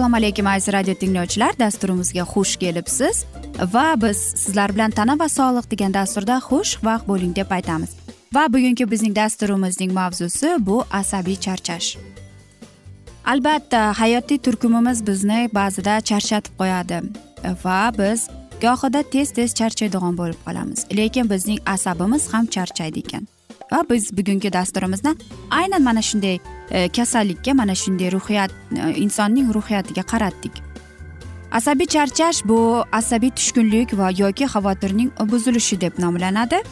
assalomu alaykum aziz radio tinglovchilar. Dasturimizga xush kelibsiz. Va biz sizlar bilan tana va sog'liq degan dasturda xush vaqt bo'ling deb aytamiz. Va bugungi bizning dasturimizning mavzusi bu asabiy charchash. Albatta hayotiy turkumimiz bizni ba'zida charchatib qo'yadi. Va biz gohida tez tez charchaydigan bo'lib qolamiz. Lekin bizning asabimiz ham charchaydi ekan. Va biz bugungi dasturimizni aynan mana shunday e, kasallikka mana shunday ruhiyat e, insonning ruhiyatiga qaratdik. Asabiy charchash bu asabiy tushkunlik va yoki xavotirning buzilishi deb nomlanadi.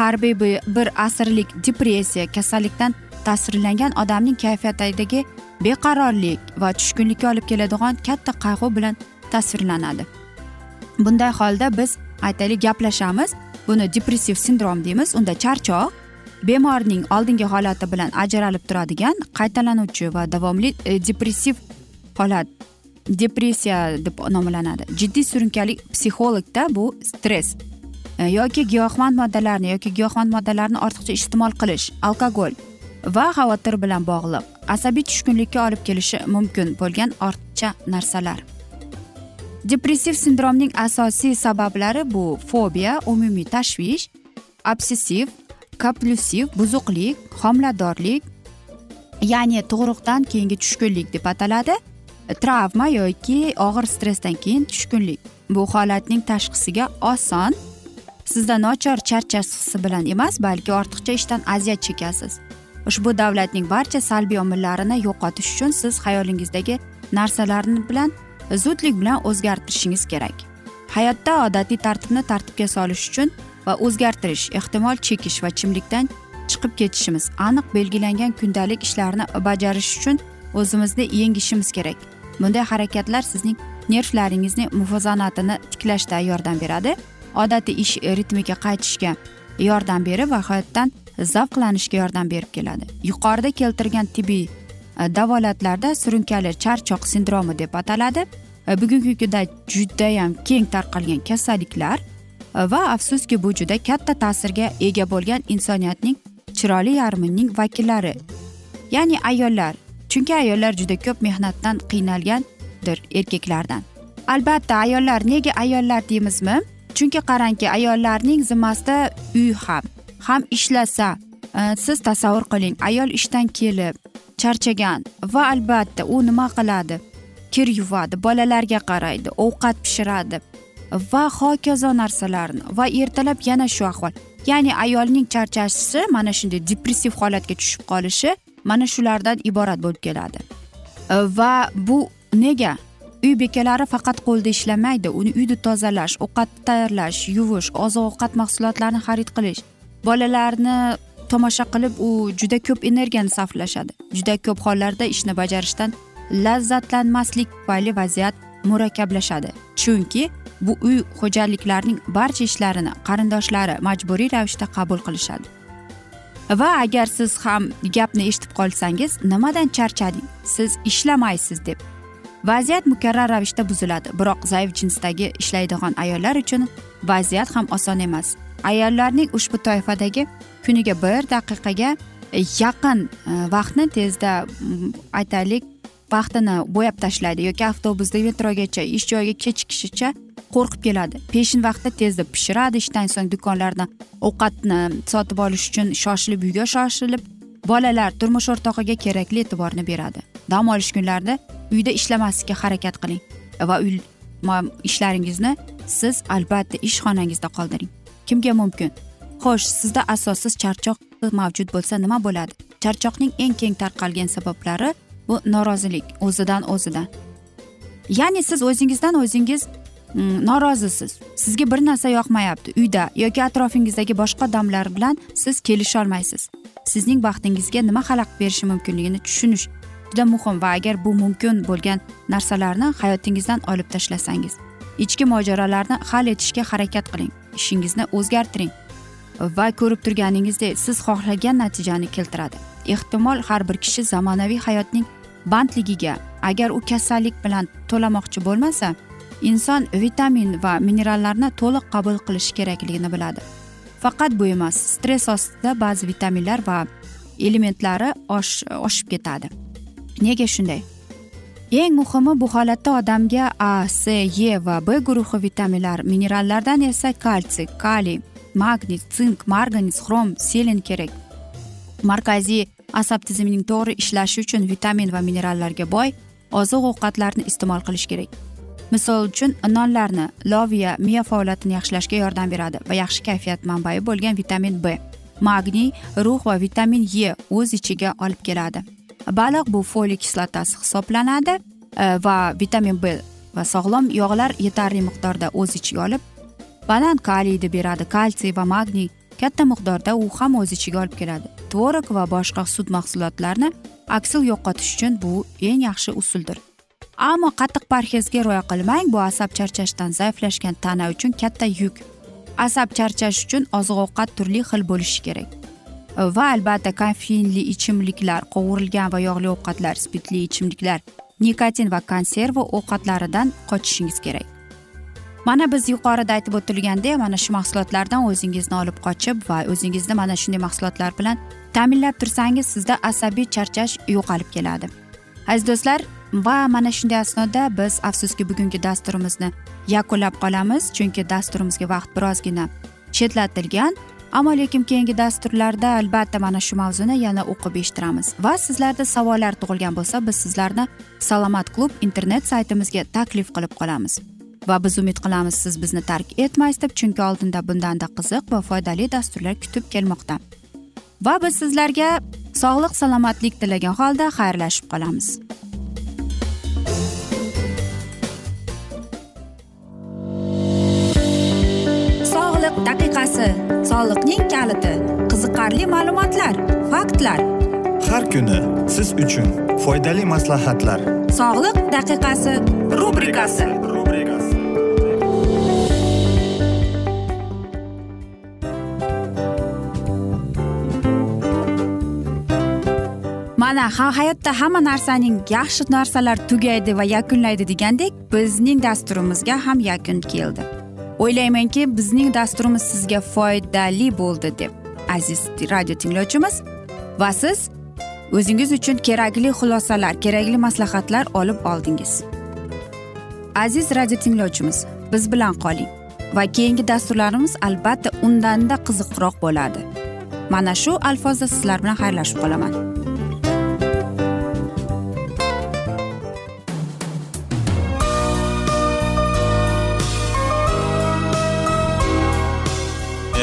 Qarbiy bir asrlik depressiya kasallikdan ta'sirlangan odamning kayfiyatidagi beqarorlik va tushkunlikka olib keladigan katta qayg'u bilan tasvirlanadi bunday holda biz aytaylik gaplashamiz. Buni depressiv sindrom deymiz. Unda charchoq bemorning oldingi holati bilan ajralib turadigan qaytalanuvchi va davomli e, depressiv holat depressiya deb nomlanadi. Jiddiy surunkali psixologda bu stress e, yoki giyohvand moddalarni yoki giyohvand moddalarni ortiqcha iste'mol qilish alkogol va xavotir bilan bog'liq asabiy tushkunlikka olib kelishi mumkin bo'lgan ortiqcha narsalar. Depressiv sindromning asosiy sabablari bu. Fobiya umumiy tashvish obsessiv komplyusiv buzuqlik homiladorlik ya'ni tug'ruqdan keyingi tushkunlik deb ataladi travma yoki og'ir stressdan keyin tushkunlik. Bu holatning tashxisiga oson sizda nochor charchash hissi bilan emas balki ortiqcha ishdan aziyat chekasiz ushbu davlatning barcha salbiy omillarini yo'qotish uchun siz xayolingizdagi narsalarni bilan zudlik bilan o'zgartirishingiz kerak. Hayotda odatiy tartibni tartibga solish uchun va o'zgartirish ehtimol chekish va chimlikdan chiqib ketishimiz aniq belgilangan kundalik ishlarni bajarish uchun o'zimizni yengishimiz kerak. Bunday harakatlar sizning nervlaringizni muvozanatini tiklashda yordam beradi. Odatiy ish ritmiga qaytishga yordam berib va hayotdan zavqlanishga yordam berib keladi. Yuqorida keltirgan tibbiy Э, davolatlarda surunkali charchoq sindromi deb ataladi. Э, bugungi kunda judayam keng tarqalgan kasalliklar э, va afsuski bu juda katta ta'sirga ega bo'lgan insoniyatning chiroyli yarmining vakillari. Ya'ni ayollar chunki ayollar juda ko'p mehnatdan qiynalgandir erkaklardan. Albatta ayollar nega ayollar deymizmi? Chunki qarangki ayollarning zimmasida uy ham ham ishlasa e, siz tasavvur qiling ayol ishdan kelib charchagan va albatta u nima qiladi? Kir yuvadi bolalarga qaraydi ovqat pishiradi va hokazo narsalarni va ertalab yana shu ahvol. Ya'ni ayolning charchashi mana shunday depressiv holatga tushib qolishi mana shulardan iborat bo'lib keladi. Va bu nega? Uy bekalari faqat qo'lda ishlamaydi uni uyni tozalash ovqat tayyorlash yuvish oziq ovqat mahsulotlarini xarid qilish bolalarni tomosha qilib u juda ko'p energiyani sarflashadi juda ko'p hollarda ishni bajarishdan lazzatlanmaslik tufayli vaziyat murakkablashadi chunki bu uy xo'jaliklarining barcha ishlarini qarindoshlari majburiy ravishda qabul qilishadi. Va agar siz ham gapni eshitib qolsangiz nimadan charchading? Siz ishlamaysiz deb. Vaziyat mukarrar ravishda buziladi. Biroq zaif jinsdagi ishlaydigan ayollar uchun vaziyat ham oson emas. Ayollarning ushbu toifadagi kuniga bir daqiqaga yaqin e, vaqtni tezda aytaylik vaqtini bo'yab tashlaydi yoki avtobusda metrogacha ish joyiga kechikishicha qo'rqib keladi. Peshin vaqtda tezda pishiradi ishdan so'ng do'konlardan ovqatni sotib olish uchun shoshilib uyga shoshilib bolalar turmush o'rtog'iga kerakli e'tiborni beradi. Dam olish kunlarida uyda ishlamaslikka harakat qiling va uy ishlaringizni siz albatta ish xonangizda qoldiring. Kimga mumkin? Xo'sh sizda asossiz charchoq mavjud bo'lsa nima bo'ladi? Charchoqning eng keng tarqalgan sabablari bu norozilik o'zidan o'zidan ya'ni siz o'zingizdan o'zingiz mm, norozisiz. Sizga bir narsa yoqmayapti uyda yoki atrofingizdagi boshqa odamlar bilan siz kelisholmaysiz. Sizning baxtingizga nima xalaqit berishi mumkinligini tushunish juda muhim va agar bu mumkin bo'lgan narsalarni hayotingizdan olib tashlasangiz ichki mojarolarni hal etishga harakat qiling. Ishingizni o'zgartiring. Va ko'rib turganingizdek siz xohlagan natijani keltiradi. Ehtimol har bir kishi zamonaviy hayotning bandligiga agar u kasallik bilan to'lamoqchi bo'lmasa inson vitamin va minerallarni to'liq qabul qilishi kerakligini biladi. Faqat bu emas stress ostida ba'zi vitaminlar va elementlari oshib ketadi. Nega shunday? Eng muhimi bu holatda odamga a c e va b guruhi vitaminlar minerallardan esa kalsiy kaliy magniy sink marganiz xrom selen kerak markaziy asab tizimining to'g'ri ishlashi uchun vitamin va minerallarga boy oziq ovqatlarni iste'mol qilish kerak misol uchun nonlarni loviya miya faoliyatini yaxshilashga yordam beradi va yaxshi kayfiyat manbai bo'lgan vitamin b magniy rux va vitamin e o'z ichiga olib keladi baliq bu foliy kislotasi hisoblanadi va vitamin b va sog'lom yog'lar yetarli miqdorda o'z ichiga olib banan kaliyni beradi kalsiy va magniy. Katta miqdorda u ham o'z ichiga olib keladi. Tvorog va boshqa sut mahsulotlarini aksil yo'qotish uchun bu eng yaxshi usuldir. Ammo qattiq parhezga rioya qilmang bu asab charchashdan zaiflashgan tana uchun katta yuk. Asab charchash uchun oziq ovqat turli xil bo'lishi kerak. Va albatta kofeinli ichimliklar qovurilgan va yog'li ovqatlar spirtli ichimliklar nikotin va konserva ovqatlaridan qochishingiz kerak. Mana biz yuqorida aytib o'tilgandek mana shu mahsulotlardan o'zingizni olib qochib va o'zingizni mana shunday mahsulotlar bilan ta'minlab tursangiz sizda asabiy charchash yo'qolib keladi. Aziz do'stlar va mana shunday asnoda biz afsuski bugungi dasturimizni yakunlab qolamiz chunki dasturimizga vaqt birozgina chetlatilgan. Ammo lekin keyingi dasturlarda albatta mana shu mavzuni yana o'qib eshittiramiz. Va sizlarda savollar tug'ilgan bo'lsa biz sizlarni salomat klub internet saytimizga taklif qilib qolamiz. Va biz umid qilamiz siz bizni tark etmaysiz deb chunki oldinda bundanda qiziq va foydali dasturlar kutib kelmoqda. Va biz sizlarga sog'lik salomatlik tilagan holda xayrlashib qolamiz. Sog'liq daqiqasi soliqning kaliti qiziqarli ma'lumotlar faktlar. Har kuni siz uchun foydali maslahatlar. Sog'liq daqiqasi rubrikasi mana ha hayotda hamma narsaning yaxshi narsalar tugaydi va yakunlaydi degandek bizning dasturimizga ham yakun keldi. O'ylaymanki bizning dasturimiz sizga foydali bo'ldi deb aziz radio tinglovchimiz. Va siz o'zingiz uchun kerakli xulosalar kerakli maslahatlar olib oldingiz. Aziz radio tinglovchimiz biz bilan qoling va keyingi dasturlarimiz albatta undanda qiziqroq bo'ladi. Mana shu alfozda sizlar bilan xayrlashib qolaman.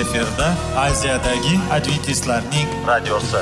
Efirda aziyadagi adventistlarning radiosi.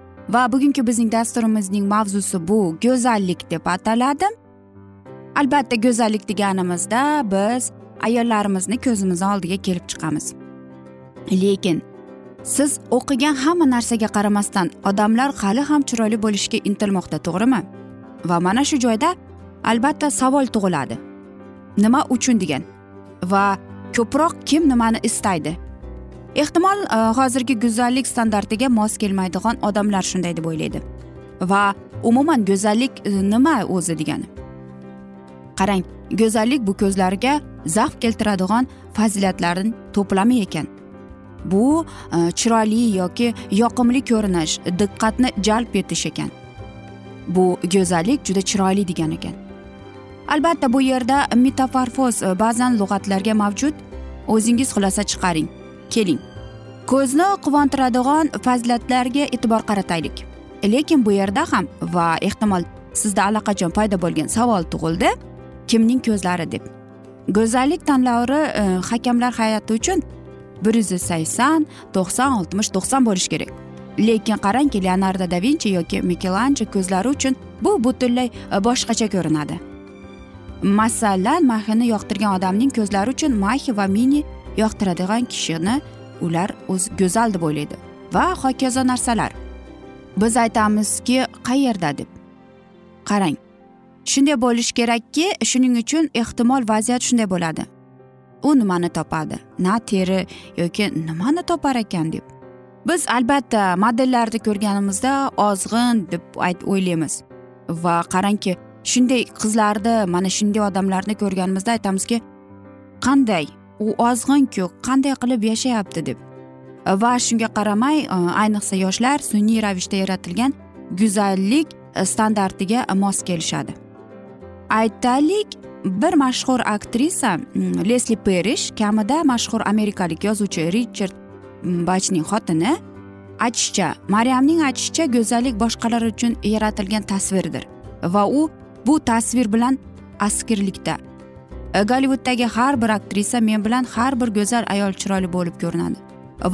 Va bugungi bizning dasturimizning mavzusi bu go'zallik deb ataladi. Albatta go'zallik deganimizda biz ayollarimizni ko'zimizni oldiga kelib chiqamiz. Lekin siz o'qigan hamma narsaga qaramasdan odamlar hali ham chiroyli bo'lishga intilmoqda to'g'rimi? Va mana shu joyda albatta savol tug'iladi. Nima uchun degan? Va ko'proq kim nimani istaydi? Ehtimol e, hozirgi go'zallik standartiga mos kelmaydigan odamlar shunday deb o'ylaydi. Va umuman go'zallik e, nima o'zi degani? Qarang go'zallik bu ko'zlarga zavq keltiradigan fazilatlarning to'plami ekan. Bu e, chiroyli yoki yoqimli ko'rinish diqqatni jalb etish ekan. Bu go'zallik juda chiroyli degan ekan. Albatta bu yerda metaforfoz ba'zan lug'atlarga mavjud. O'zingiz xulosa chiqaring. Keling. Ko'zni quvontiradigan fazilatlarga e'tibor qarataylik. Lekin bu yerda ham va ehtimol sizda allaqachon paydo bo'lgan savol tug'ildi. Kimning ko'zlari deb. Go'zallik tanlovi e, hakamlar hay'ati uchun bir yuz sakson to'qson oltmish to'qson bo'lishi kerak. Lekin qarangki leonardo da vinchi yoki mikelanjo ko'zlari uchun bu butunlay e, boshqacha ko'rinadi. Masalan mahini yoqtirgan odamning ko'zlari uchun mahi va mini yoqtiradigan kishini ular o'z go'zal deb o'ylaydi va hokazo narsalar. Biz aytamizki qayerda deb. Qarang shunday bo'lishi kerakki shuning uchun ehtimol vaziyat shunday bo'ladi. U nimani topadi na teri yoki nimani topar ekan deb. Biz albatta modellarni ko'rganimizda ozg'in deb o'ylaymiz. Va qarangki shunday qizlarni mana shunday odamlarni ko'rganimizda aytamizki qanday u ozg'inku qanday qilib yashayapti deb. Va shunga qaramay e, ayniqsa yoshlar sun'iy ravishda yaratilgan go'zallik e, standartiga mos kelishadi. Aytaylik bir mashhur aktrisa lesli perish kamida mashhur amerikalik yozuvchi richard bachning xotini aytishicha maryamning aytishicha go'zallik boshqalar uchun yaratilgan tasvirdir. Va u bu tasvir bilan askirlikda E, gollivuddagi har bir aktrisa men bilan har bir go'zal ayol chiroyli bo'lib ko'rinadi.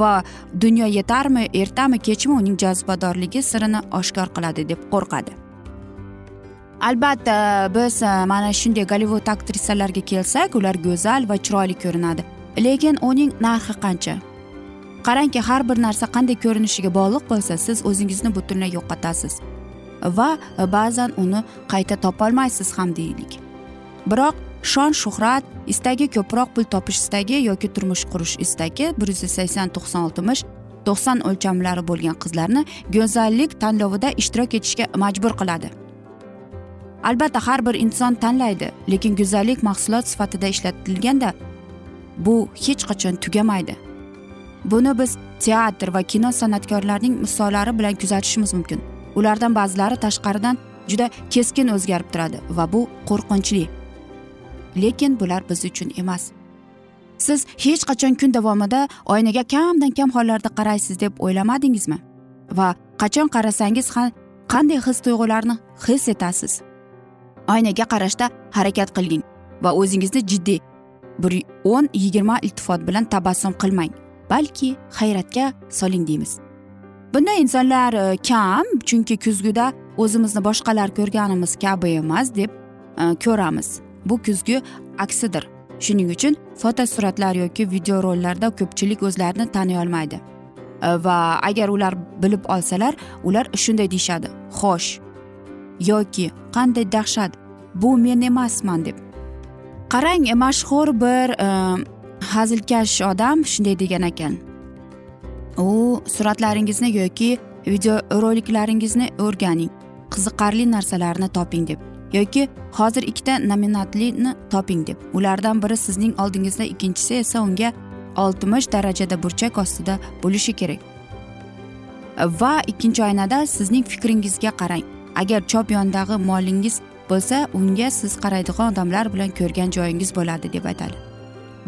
Va dunyo yetarmi ertami kechmi uning jozibadorligi sirini oshkor qiladi deb qo'rqadi. Albatta biz e, mana shunday gollivud aktrisalariga kelsak ular go'zal va chiroyli ko'rinadi. Lekin uning narxi qancha? Qarangki har bir narsa qanday ko'rinishiga bog'liq bo'lsa siz o'zingizni butunlay yo'qotasiz. Va e, ba'zan uni qayta topolmaysiz ham deylik. Biroq shon shuhrat istagi ko'proq pul topish istagi yoki turmush qurish istagi bir yuz sakson to'qson oltmish to'qson o'lchamlari bo'lgan qizlarni go'zallik tanlovida ishtirok etishga majbur qiladi. Albatta har bir inson tanlaydi lekin go'zallik mahsulot sifatida ishlatilganda bu hech qachon tugamaydi. Buni biz teatr va kino san'atkorlarining misollari bilan kuzatishimiz mumkin. Ulardan ba'zilari tashqaridan juda keskin o'zgarib turadi va bu qo'rqinchli. Lekin bular biz uchun emas. Siz hech qachon kun davomida oynaga kamdan kam hollarda qaraysiz deb o'ylamadingizmi? Va qachon qarasangiz ham qanday his tuyg'ularni his etasiz? Oynaga qarashda harakat qiling va o'zingizni jiddiy bir o'n yigirma iltifot bilan tabassum qilmang balki hayratga soling deymiz. Bunday insonlar e, kam chunki kuzguda o'zimizni boshqalar ko'rganimiz kabi emas deb e, ko'ramiz. Bu kuzgi aksidir. Shuning uchun fotosuratlar yoki videorollarda ko'pchilik o'zlarini taniy olmaydi. E, va agar ular bilib olsalar ular shunday deyishadi. Xo'sh yoki qanday dahshat? Bu men emasman deb. Qarang mashhur bir e, hazilkash odam shunday degan ekan. U suratlaringizni yoki video roliklaringizni o'rganing. Qiziqarli narsalarni toping deb. Yoki hozir ikkita nominatlini toping deb. Ulardan biri sizning oldingizda ikkinchisi esa unga oltmish darajada burchak ostida bo'lishi kerak. Va ikkinchi oynada sizning fikringizga qarang. Agar chop yonidagi molingiz bo'lsa unga siz qaraydigan odamlar bilan ko'rgan joyingiz bo'ladi deb aytadi.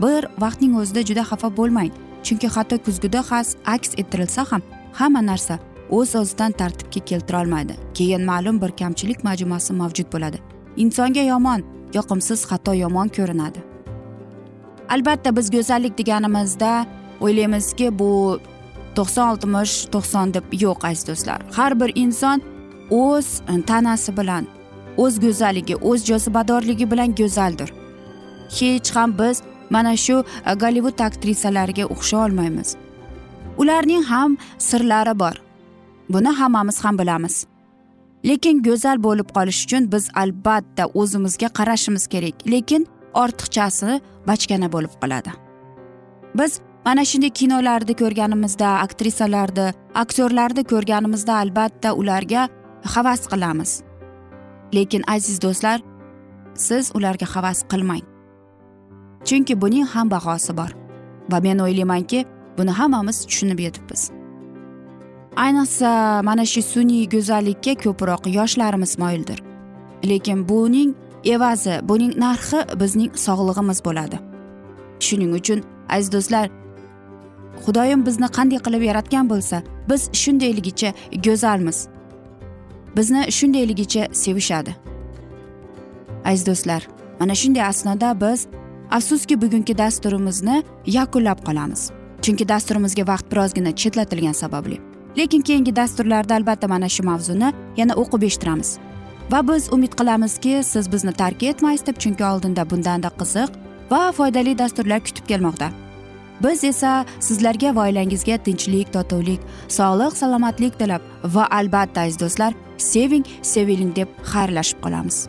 Bir vaqtning o'zida juda xafa bo'lmang. Chunki hatto kuzgida aks ettirilsa ham hamma narsa o'z o'zidan tartibga keltira olmaydi keyin ma'lum bir kamchilik majmuasi mavjud bo'ladi. Insonga yomon yoqimsiz xato yomon ko'rinadi. Albatta biz go'zallik deganimizda o'ylaymizki bu to'qson oltmish to'qson deb yo'q aziz do'stlar. Har bir inson o'z tanasi bilan o'z go'zalligi o'z jozibadorligi bilan go'zaldir. Hech ham biz mana shu gollivud aktrisalariga o'xshay olmaymiz. Ularning ham sirlari bor. Buni hammamiz ham bilamiz. Lekin go'zal bo'lib qolish uchun biz albatta o'zimizga qarashimiz kerak. Lekin ortiqchasi bachkana bo'lib qoladi. Biz mana shunday kinolarni ko'rganimizda aktrisalarni aktyorlarni ko'rganimizda albatta ularga havas qilamiz. Lekin aziz do'stlar siz ularga havas qilmang. Chunki buning ham bahosi bor. Va men o'ylaymanki buni hammamiz tushunib yetibmiz. Ayniqsa mana shu sun'iy go'zallikka ko'proq yoshlarimiz moyildir. Lekin buning evazi buning narxi bizning sog'lig'imiz bo'ladi. Shuning uchun aziz do'stlar xudoyim bizni qanday qilib yaratgan bo'lsa biz shundayligicha go'zalmiz. Bizni shundayligicha sevishadi. Aziz do'stlar mana shunday asnoda biz afsuski bugungi dasturimizni yakunlab qolamiz. Chunki dasturimizga vaqt birozgina chetlatilgani sababli. Lekin keyingi dasturlarda albatta mana shu mavzuni yana o'qib eshittiramiz. Va biz umid qilamizki siz bizni tark etmaysiz deb chunki oldinda bundanda qiziq va foydali dasturlar kutib kelmoqda. Biz esa sizlarga va oilangizga tinchlik totuvlik sog'lik salomatlik tilab va albatta aziz do'stlar seving seviling deb xayrlashib qolamiz.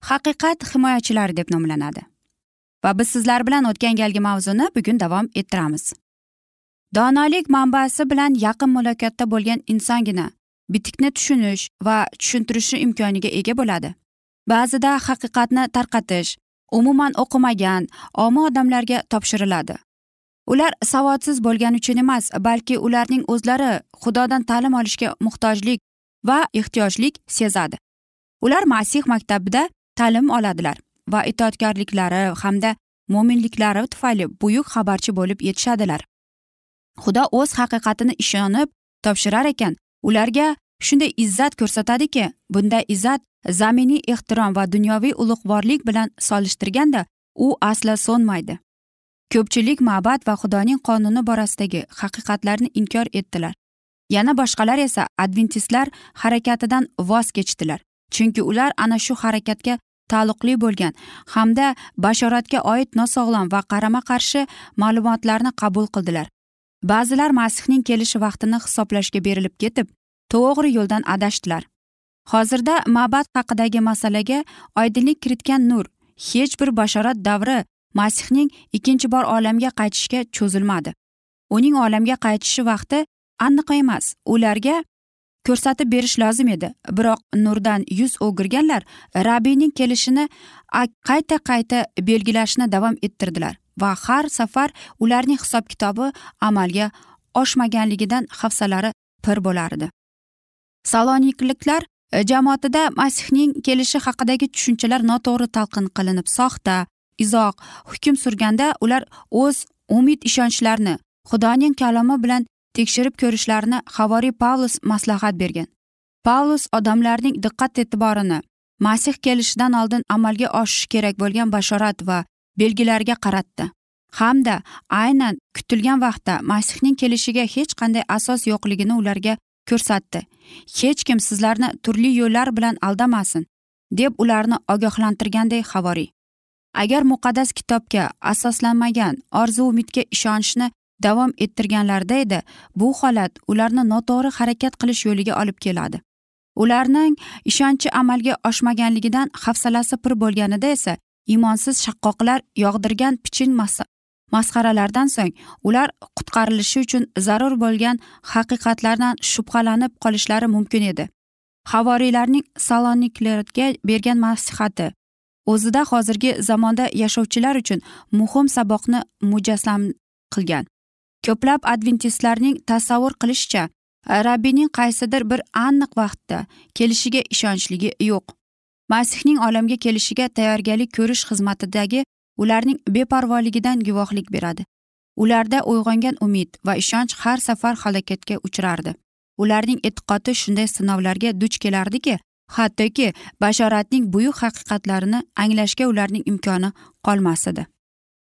haqiqat himoyachilari deb nomlanadi. Va biz sizlar bilan o'tgan galgi mavzuni bugun davom ettiramiz. Donolik manbasi bilan yaqin muloqotda bo'lgan insongina bitikni tushunish va tushuntirishi imkoniga ega bo'ladi. Ba'zida haqiqatni tarqatish umuman o'qimagan omi odamlarga topshiriladi. Ular savodsiz bo'lgani uchun emas balki ularning o'zlari xudodan ta'lim olishga muhtojlik va ehtiyojlik sezadi. Ular masih maktabida ta'lim oladilar va itoatkorliklari hamda mo'minliklari tufayli buyuk xabarchi bo'lib yetishadilar. Xudo o'z haqiqatini ishonib topshirar ekan. Ularga shunday izzat ko'rsatadiki bunday izzat zaminiy ehtirom va dunyoviy ulug'vorlik bilan solishtirganda u aslo so'nmaydi. Ko'pchilik ma'bad va xudoning qonuni borasidagi haqiqatlarni inkor etdilar. Yana boshqalar esa adventistlar harakatidan voz kechdilar chunki ular ana shu harakatga taalluqli bo'lgan hamda bashoratga oid nosog'lom va qarama qarshi ma'lumotlarni qabul qildilar. Ba'zilar masihning kelishi vaqtini hisoblashga berilib ketib to'g'ri yo'ldan adashdilar. Hozirda ma'bad haqidagi masalaga oydinlik kiritgan nur hech bir bashorat davri masihning ikkinchi bor olamga qaytishga cho'zilmadi. Uning olamga qaytishi vaqti aniq emas ularga ko'rsatib berish lozim edi. Biroq nurdan yuz o'girganlar rabbiyning kelishini qayta qayta belgilashni davom ettirdilar va har safar ularning hisob kitobi amalga oshmaganligidan hafsalari pir bo'lardi. Salonikliklar e, jamoatida masihning kelishi haqidagi tushunchalar noto'g'ri talqin qilinib soxta izoq hukm surganda ular o'z umid ishonchlarini xudoning kalomi bilan tekshirib ko'rishlarini havoriy pavlus maslahat bergan. Pavlus odamlarning diqqat e'tiborini masih kelishidan oldin amalga oshishi kerak bo'lgan bashorat va belgilarga qaratdi. Hamda aynan kutilgan vaqtda masihning kelishiga hech qanday asos yo'qligini ularga ko'rsatdi. Hech kim sizlarni turli yo'llar bilan aldamasin deb ularni ogohlantirganday havoriy agar muqaddas kitobga asoslanmagan orzu umidga ishonishni davom ettirganlarida edi. Bu holat ularni noto'g'ri harakat qilish yo'liga olib keladi. Ularning ishonchi amalga oshmaganligidan hafsalasi pir bo'lganida esa iymonsiz shaqqoqlar yog'dirgan piching masxaralardan so'ng ular qutqarilishi uchun zarur bo'lgan haqiqatlardan shubhalanib qolishlari mumkin edi. Havoriylarning saloniklarga bergan nasihati o'zida hozirgi zamonda yashovchilar uchun muhim saboqni mujassam qilgan. Ko'plab adventistlarning tasavvur qilishicha rabbiyning qaysidir bir aniq vaqtda kelishiga ishonchligi yo'q. Masihning olamga kelishiga tayyorgarlik ko'rish xizmatidagi ularning beparvoligidan guvohlik beradi. Ularda uyg'ongan umid va ishonch har safar halokatga uchrardi. Ularning e'tiqodi shunday sinovlarga duch kelardiki hattoki bashoratning buyuk haqiqatlarini anglashga ularning imkoni qolmas edi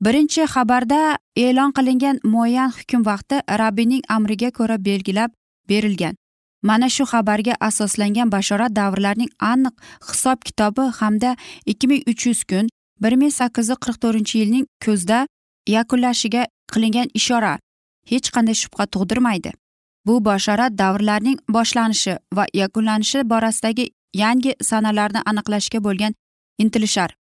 birinchi xabarda e'lon qilingan muayyan hukm vaqti rabbiyning amriga ko'ra belgilab berilgan. Mana shu xabarga asoslangan bashorat davrlarning aniq hisob kitobi hamda ikki ming uch yuz kun bir ming sakkiz yuz qirq to'rtinchi yilning kuzda yakunlashiga qilingan ishora. Hech qanday shubha tug'dirmaydi. Bu bashorat davrlarning boshlanishi va yakunlanishi borasidagi yangi sanalarni aniqlashga bo'lgan intilishlar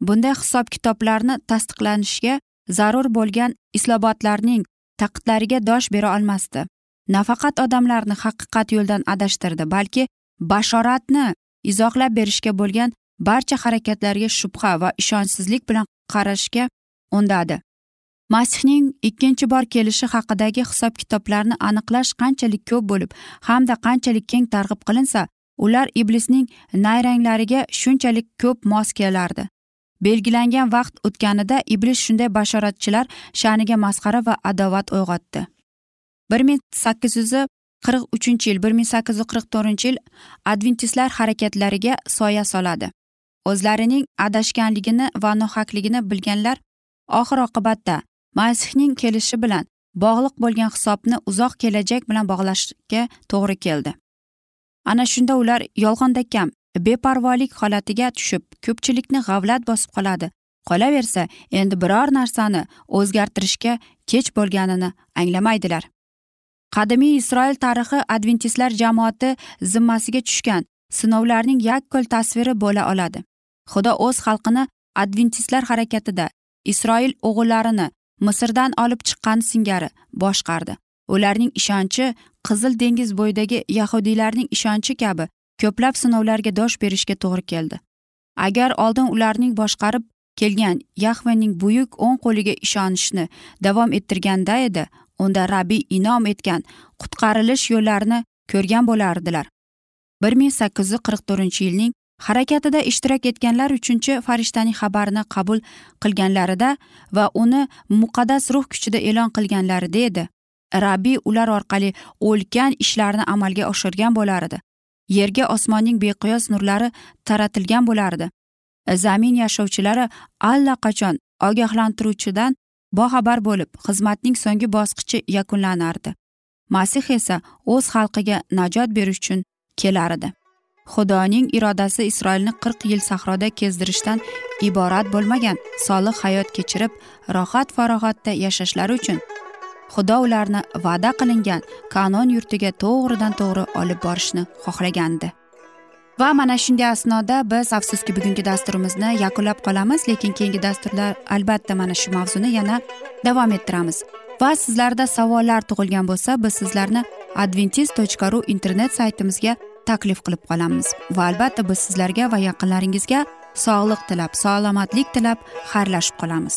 bunday hisob kitoblarni tasdiqlanishga zarur bo'lgan islobotlarning taqidlariga dosh bera olmasdi. Nafaqat odamlarni haqiqat yo'ldan adashtirdi balki bashoratni izohlab berishga bo'lgan barcha harakatlarga shubha va ishonchsizlik bilan qarashga undadi. Masihning ikkinchi bor kelishi haqidagi hisob kitoblarni aniqlash qanchalik ko'p bo'lib hamda qanchalik keng targ'ib qilinsa ular iblisning nayranglariga shunchalik ko'p mos kelardi. Belgilangan vaqt o'tganida iblis shunday bashoratchilar sha'niga masxara va adovat uyg'otdi. bir ming sakkiz yuz qirq uchinchi yil bir ming sakkiz yuz qirq to'rtinchi yil adventistlar harakatlariga soya soladi. O'zlarining adashganligini va nohaqligini bilganlar oxir oqibatda masihning kelishi bilan bog'liq bo'lgan hisobni uzoq kelajak bilan bog'lashga to'g'ri keldi. Ana shunda ular yolg'onda kam beparvolik holatiga tushib ko'pchilikni g'avlat bosib qoladi. Qolaversa endi biror narsani o'zgartirishga kech bo'lganini anglamaydilar. Qadimiy isroil tarixi adventistlar jamoati zimmasiga tushgan sinovlarning yakkol tasviri bo'la oladi. Xudo o'z xalqini adventistlar harakatida isroil o'g'illarini misrdan olib chiqqani singari boshqardi. Ularning ishonchi qizil dengiz bo'yidagi yahudiylarning ishonchi kabi ko'plab sinovlarga dosh berishga to'g'ri keldi. Agar oldin ularning boshqarib kelgan yahvaning buyuk o'ng qo'liga ishonishni davom ettirganda edi unda rabbiy inom etgan qutqarilish yo'llarini ko'rgan bo'lardilar. Bir ming sakkiz yuz qirq to'rtinchi yilning harakatida ishtirok etganlar uchinchi farishtaning xabarini qabul qilganlarida va uni muqaddas ruh kuchida e'lon qilganlarida edi. Rabbiy ular orqali ulkan ishlarni amalga oshirgan bo'lardi. Yerga osmonning beqiyos nurlari taratilgan bo'lardi. Zamin yashovchilari allaqachon ogohlantiruvchidan boxabar bo'lib xizmatning so'nggi bosqichi yakunlanardi. Masih esa o'z xalqiga najot berish uchun kelar edi. Xudoning irodasi isroilni qirq yil sahroda kezdirishdan iborat bo'lmagan solih hayot kechirib rohat farog'atda yashashlari uchun xudo ularni va'da qilingan kanon yurtiga to'g'ridan to'g'ri olib borishni xohlagandi. Va mana shunday asnoda biz afsuski bugungi dasturimizni yakunlab qolamiz lekin keyingi dasturlar albatta mana shu mavzuni yana davom ettiramiz. Va sizlarda savollar tug'ilgan bo'lsa biz sizlarni adventis tochka ru internet saytimizga taklif qilib qolamiz. Va albatta biz sizlarga va yaqinlaringizga sog'lik tilab salomatlik tilab xayrlashib qolamiz.